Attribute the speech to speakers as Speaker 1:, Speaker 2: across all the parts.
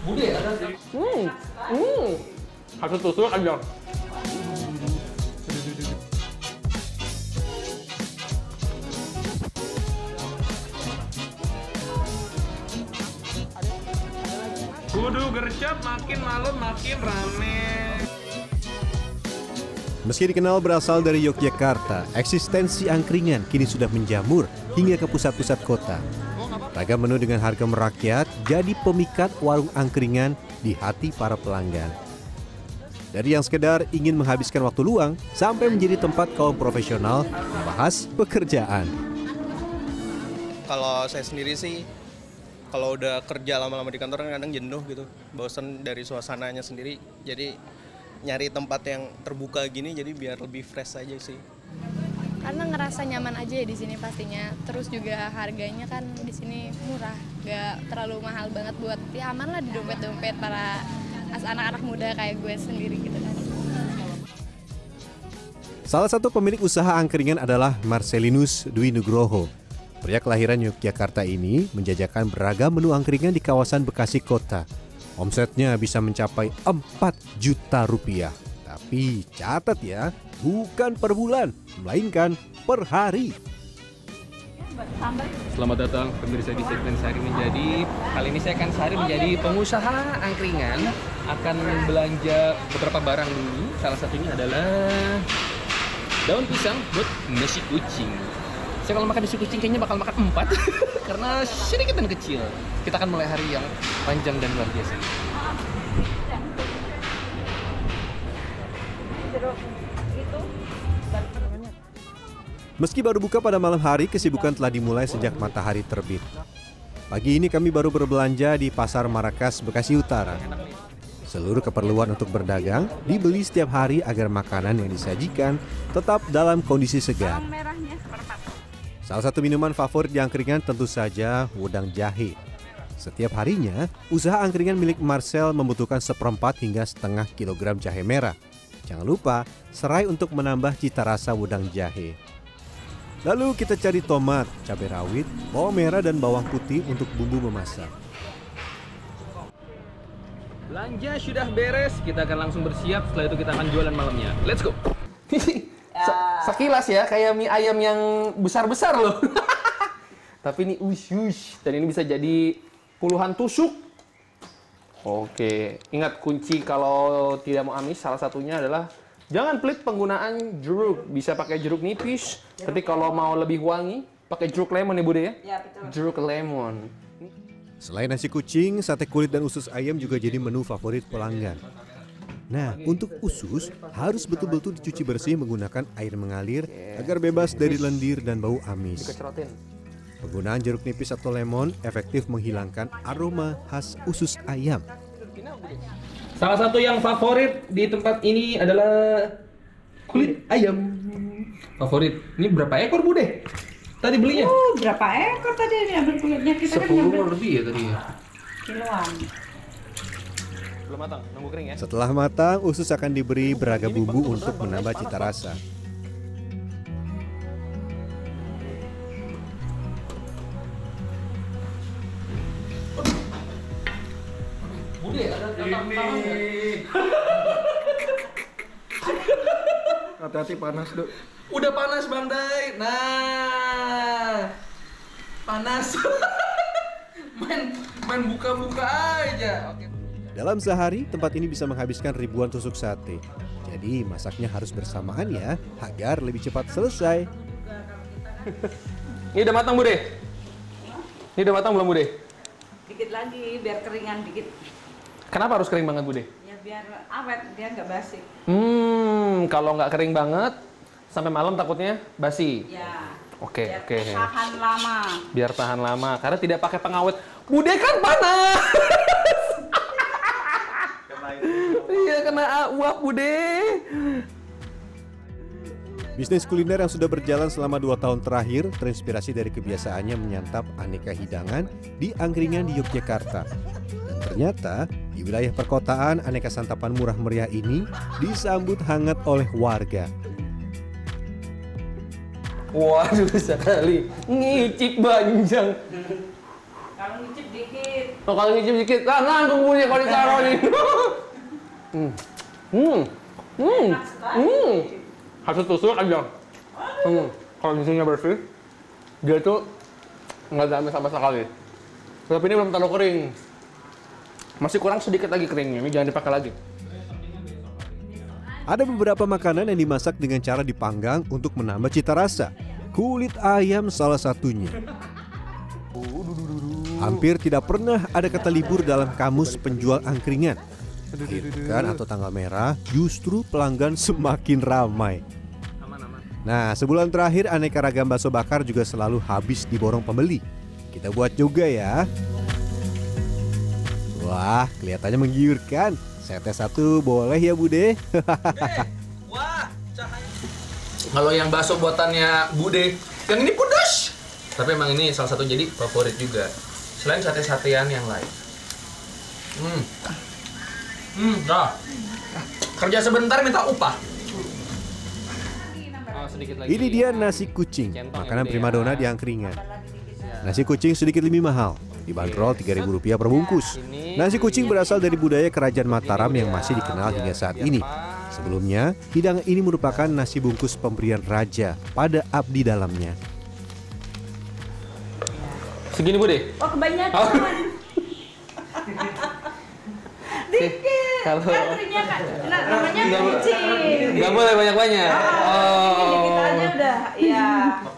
Speaker 1: Bude ada
Speaker 2: Hmm, hmm. Satu tusuk aja. Kudu gercep makin malam makin rame.
Speaker 3: Meski dikenal berasal dari Yogyakarta, eksistensi angkringan kini sudah menjamur hingga ke pusat-pusat kota. Ragam menu dengan harga merakyat jadi pemikat warung angkringan di hati para pelanggan. Dari yang sekedar ingin menghabiskan waktu luang sampai menjadi tempat kaum profesional membahas pekerjaan.
Speaker 4: Kalau saya sendiri sih, kalau udah kerja lama-lama di kantor kan kadang jenuh gitu, bosan dari suasananya sendiri. Jadi nyari tempat yang terbuka gini, jadi biar lebih fresh aja sih.
Speaker 5: Karena ngerasa nyaman aja ya di sini pastinya terus juga harganya kan di sini murah gak terlalu mahal banget buat ya aman lah di dompet-dompet para as- anak-anak muda kayak gue sendiri gitu kan
Speaker 3: Salah satu pemilik usaha angkringan adalah Marcelinus Dwi Nugroho. Pria kelahiran Yogyakarta ini menjajakan beragam menu angkringan di kawasan Bekasi Kota. Omsetnya bisa mencapai 4 juta rupiah. Tapi catat ya, bukan per bulan, melainkan per hari.
Speaker 2: Selamat datang pemirsa di segmen Sehari Menjadi. Kali ini saya akan sehari menjadi pengusaha angkringan. Akan belanja beberapa barang dulu. Salah satunya adalah daun pisang buat nasi kucing. Saya kalau makan nasi kucing kayaknya bakal makan empat karena sedikit dan kecil. Kita akan mulai hari yang panjang dan luar biasa.
Speaker 3: Meski baru buka pada malam hari, kesibukan telah dimulai sejak matahari terbit. Pagi ini kami baru berbelanja di Pasar Marakas, Bekasi Utara. Seluruh keperluan untuk berdagang dibeli setiap hari agar makanan yang disajikan tetap dalam kondisi segar. Salah satu minuman favorit di angkringan tentu saja udang jahe. Setiap harinya, usaha angkringan milik Marcel membutuhkan seperempat hingga setengah kilogram jahe merah. Jangan lupa, serai untuk menambah cita rasa udang jahe. Lalu kita cari tomat, cabai rawit, bawang merah dan bawang putih untuk bumbu memasak.
Speaker 2: Belanja sudah beres, kita akan langsung bersiap. Setelah itu kita akan jualan malamnya. Let's go. Se- Sekilas ya, kayak mie ayam yang besar-besar loh. Tapi ini ush ush dan ini bisa jadi puluhan tusuk. Oke, ingat kunci kalau tidak mau amis salah satunya adalah jangan pelit penggunaan jeruk. Bisa pakai jeruk nipis, tapi kalau mau lebih wangi pakai jeruk lemon ya Bude ya?
Speaker 6: Ya betul.
Speaker 2: Jeruk lemon.
Speaker 3: Selain nasi kucing, sate kulit dan usus ayam juga jadi menu favorit pelanggan. Nah, untuk usus harus betul-betul dicuci bersih menggunakan air mengalir agar bebas dari lendir dan bau amis. Penggunaan jeruk nipis atau lemon efektif menghilangkan aroma khas usus ayam.
Speaker 2: Salah satu yang favorit di tempat ini adalah kulit ayam. Favorit. Ini berapa ekor Bude? Tadi belinya?
Speaker 6: Uh, berapa ekor tadi ini ambil kulitnya kita kan ngambil
Speaker 2: lebih ya tadi ya.
Speaker 6: kiloan.
Speaker 4: Belum matang, nunggu kering ya.
Speaker 3: Setelah matang, usus akan diberi beragam bumbu untuk menambah cita rasa.
Speaker 7: Hati-hati panas, Dok.
Speaker 2: Udah panas Bang Dai. Nah. Panas. main main buka-buka aja. Oke.
Speaker 3: Dalam sehari, tempat ini bisa menghabiskan ribuan tusuk sate. Jadi masaknya harus bersamaan ya, agar lebih cepat selesai.
Speaker 2: Ini udah matang Bude? Ini udah matang belum Bude?
Speaker 6: Dikit lagi biar keringan dikit.
Speaker 2: Kenapa harus kering banget Bude?
Speaker 6: Ya biar awet dia nggak basi.
Speaker 2: Hmm, kalau nggak kering banget, sampai malam takutnya basi.
Speaker 6: Ya.
Speaker 2: Oke,
Speaker 6: biar
Speaker 2: oke.
Speaker 6: Tahan lama.
Speaker 2: Biar tahan lama, karena tidak pakai pengawet. Bude kan panas. Iya kena uap Bude.
Speaker 3: Bisnis kuliner yang sudah berjalan selama dua tahun terakhir terinspirasi dari kebiasaannya menyantap aneka hidangan di angkringan di Yogyakarta. Dan ternyata di wilayah perkotaan aneka santapan murah meriah ini disambut hangat oleh warga.
Speaker 2: Waduh sekali, ngicip banjang.
Speaker 6: Kalau ngicip dikit.
Speaker 2: Oh, kalau ngicip dikit, ah, nanggung punya kalau ditaruh nih. hmm. Hmm. Hmm. Hmm. Harus tusuk aja. Hmm. Kalau misalnya bersih, dia tuh nggak ada sama sekali. Tapi ini belum terlalu kering. Masih kurang sedikit lagi keringnya. Ini jangan dipakai lagi.
Speaker 3: Ada beberapa makanan yang dimasak dengan cara dipanggang untuk menambah cita rasa. Kulit ayam salah satunya. Hampir tidak pernah ada kata libur dalam kamus penjual angkringan. Pekan atau tanggal merah, justru pelanggan semakin ramai. Nah, sebulan terakhir aneka ragam bakso bakar juga selalu habis diborong pembeli. Kita buat juga ya. Wah, kelihatannya menggiurkan. Saya tes satu boleh ya Bude?
Speaker 1: Wah, cahaya.
Speaker 2: Kalau yang bakso buatannya Bude, yang ini pedas. Tapi emang ini salah satu jadi favorit juga. Selain sate-satean yang lain. Hmm. Hmm, dah. Kerja sebentar minta upah. Oh, sedikit lagi.
Speaker 3: Ini dia nasi kucing,
Speaker 2: ya,
Speaker 3: makanan primadona
Speaker 2: ya.
Speaker 3: di angkringan. Nasi kucing sedikit lebih mahal, dibanderol Rp3.000 per bungkus. Nasi kucing berasal dari budaya kerajaan Mataram yang masih dikenal hingga saat ini. Sebelumnya, hidangan ini merupakan nasi bungkus pemberian raja pada abdi dalamnya.
Speaker 2: Segini Bude.
Speaker 6: Oh kebanyakan.
Speaker 2: Oh.
Speaker 6: Dikit.
Speaker 2: Kalau-
Speaker 6: Kan kan. Nah, namanya kucing.
Speaker 2: Nggak boleh banyak-banyak.
Speaker 6: Ini dikit
Speaker 2: Oh.
Speaker 6: aja udah. Iya.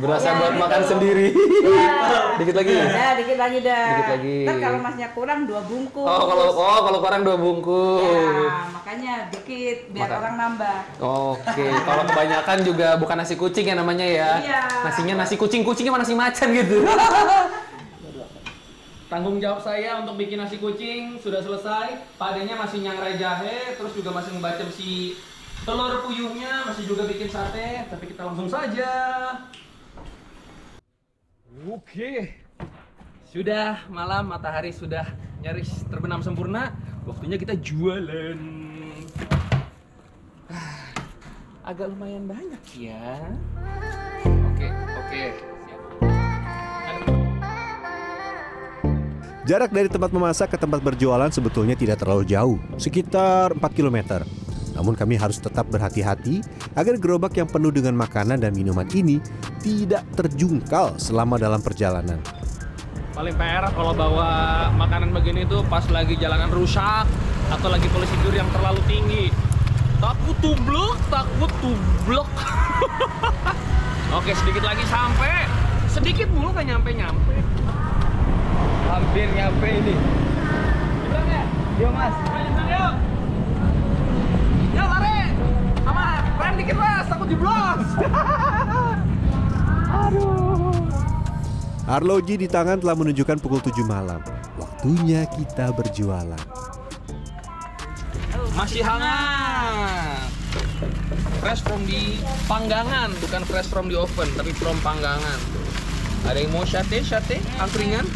Speaker 2: Berasa
Speaker 6: Ya,
Speaker 2: buat
Speaker 6: gitu.
Speaker 2: makan sendiri.
Speaker 6: Iya.
Speaker 2: Dikit lagi.
Speaker 6: Udah, dikit lagi dah.
Speaker 2: Dikit lagi.
Speaker 6: Ntar kalau masnya kurang dua bungkus.
Speaker 2: Oh, kalau oh kalau kurang dua bungkus.
Speaker 6: Ya, makanya dikit biar
Speaker 2: Makan.
Speaker 6: orang nambah.
Speaker 2: Oke, kalau kebanyakan juga bukan nasi kucing ya namanya ya.
Speaker 6: Iya.
Speaker 2: Nasinya nasi kucing, kucingnya mana nasi macan gitu. Tanggung jawab saya untuk bikin nasi kucing sudah selesai. Padanya masih nyangrai jahe, terus juga masih membacem si telur puyuhnya, masih juga bikin sate. Tapi kita langsung saja. Oke. Sudah malam, matahari sudah nyaris terbenam sempurna. Waktunya kita jualan. Ah, Agak lumayan banyak ya. Oke, oke.
Speaker 3: Jarak dari tempat memasak ke tempat berjualan sebetulnya tidak terlalu jauh, sekitar 4 km. Namun kami harus tetap berhati-hati agar gerobak yang penuh dengan makanan dan minuman ini tidak terjungkal selama dalam perjalanan.
Speaker 2: Paling PR kalau bawa makanan begini tuh pas lagi jalanan rusak atau lagi polisi tidur yang terlalu tinggi. Takut tublok, takut tublok. Oke, sedikit lagi sampai. Sedikit mulu nggak nyampe-nyampe.
Speaker 1: Hampir nyampe ini.
Speaker 2: Ya?
Speaker 1: Yuk mas.
Speaker 2: Yuk. Lari. Sama rem dikit mas, takut jeblos.
Speaker 3: Arloji di tangan telah menunjukkan pukul 7 malam. Waktunya kita berjualan.
Speaker 2: Masih hangat. Fresh from di panggangan, bukan fresh from di oven, tapi from panggangan. Ada yang mau sate, sate, angkringan,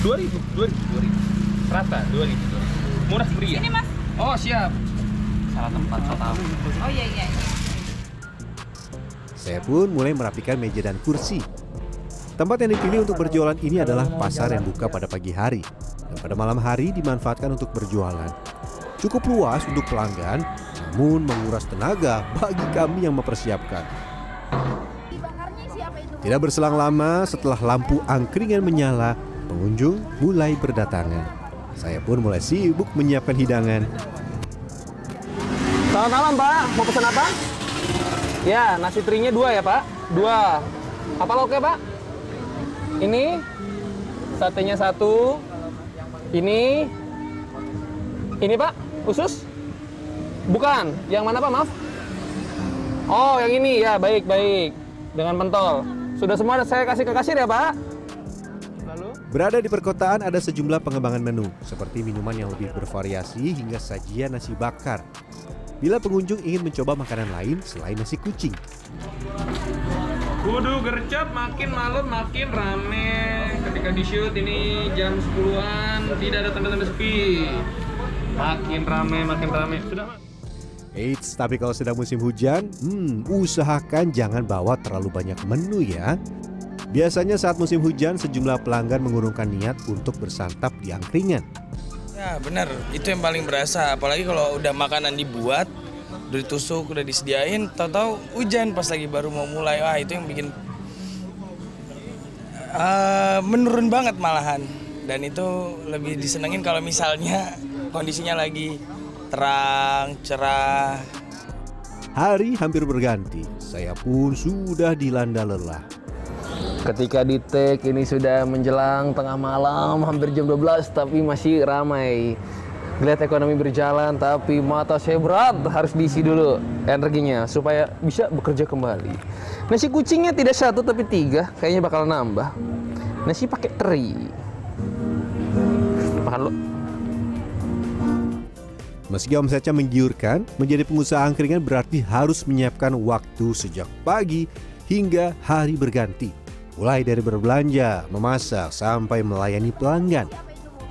Speaker 2: 2000, 2000, 2000. Rata, 2000. Murah meriah.
Speaker 6: Ini mas.
Speaker 2: Oh, siap. Salah tempat, so tahu.
Speaker 6: Oh iya iya. iya.
Speaker 3: Saya pun mulai merapikan meja dan kursi. Tempat yang dipilih untuk berjualan ini adalah pasar yang buka pada pagi hari dan pada malam hari dimanfaatkan untuk berjualan. Cukup luas untuk pelanggan, namun menguras tenaga bagi kami yang mempersiapkan. Tidak berselang lama setelah lampu angkringan menyala, pengunjung mulai berdatangan. Saya pun mulai sibuk menyiapkan hidangan.
Speaker 2: Selamat malam, Pak. Mau pesan apa? Ya, nasi terinya dua ya, Pak. Dua. Apa lauknya, Pak? Ini satenya satu. Ini ini Pak, usus? Bukan. Yang mana Pak? Maaf. Oh, yang ini ya, baik baik. Dengan pentol. Sudah semua saya kasih ke kasir ya, Pak.
Speaker 3: Berada di perkotaan ada sejumlah pengembangan menu, seperti minuman yang lebih bervariasi hingga sajian nasi bakar. Bila pengunjung ingin mencoba makanan lain selain nasi kucing,
Speaker 2: Kudu gercep makin malam makin rame. Ketika di shoot ini jam 10-an tidak ada tanda-tanda sepi. Makin rame, makin rame. Sudah.
Speaker 3: Eits, tapi kalau sedang musim hujan, hmm, usahakan jangan bawa terlalu banyak menu ya. Biasanya saat musim hujan, sejumlah pelanggan mengurungkan niat untuk bersantap di angkringan.
Speaker 8: Ya benar, itu yang paling berasa. Apalagi kalau udah makanan dibuat, udah ditusuk, udah disediain, tahu-tahu hujan pas lagi baru mau mulai. Wah itu yang bikin eh, menurun banget malahan. Dan itu lebih disenengin kalau misalnya kondisinya lagi terang, cerah.
Speaker 3: Hari hampir berganti, saya pun sudah dilanda lelah.
Speaker 2: Ketika di take ini sudah menjelang tengah malam, hampir jam 12 tapi masih ramai. Lihat ekonomi berjalan tapi mata saya berat, harus diisi dulu energinya supaya bisa bekerja kembali. Nasi kucingnya tidak satu tapi tiga, kayaknya bakal nambah. Nasi pakai teri. Makan lo.
Speaker 3: Meski omsetnya menggiurkan, menjadi pengusaha angkringan berarti harus menyiapkan waktu sejak pagi hingga hari berganti. Mulai dari berbelanja, memasak, sampai melayani pelanggan.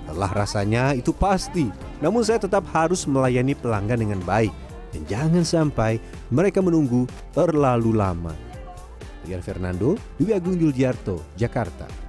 Speaker 3: Lelah rasanya itu pasti, namun saya tetap harus melayani pelanggan dengan baik. Dan jangan sampai mereka menunggu terlalu lama. Rian Fernando, Dwi Agung Yuljarto, Jakarta.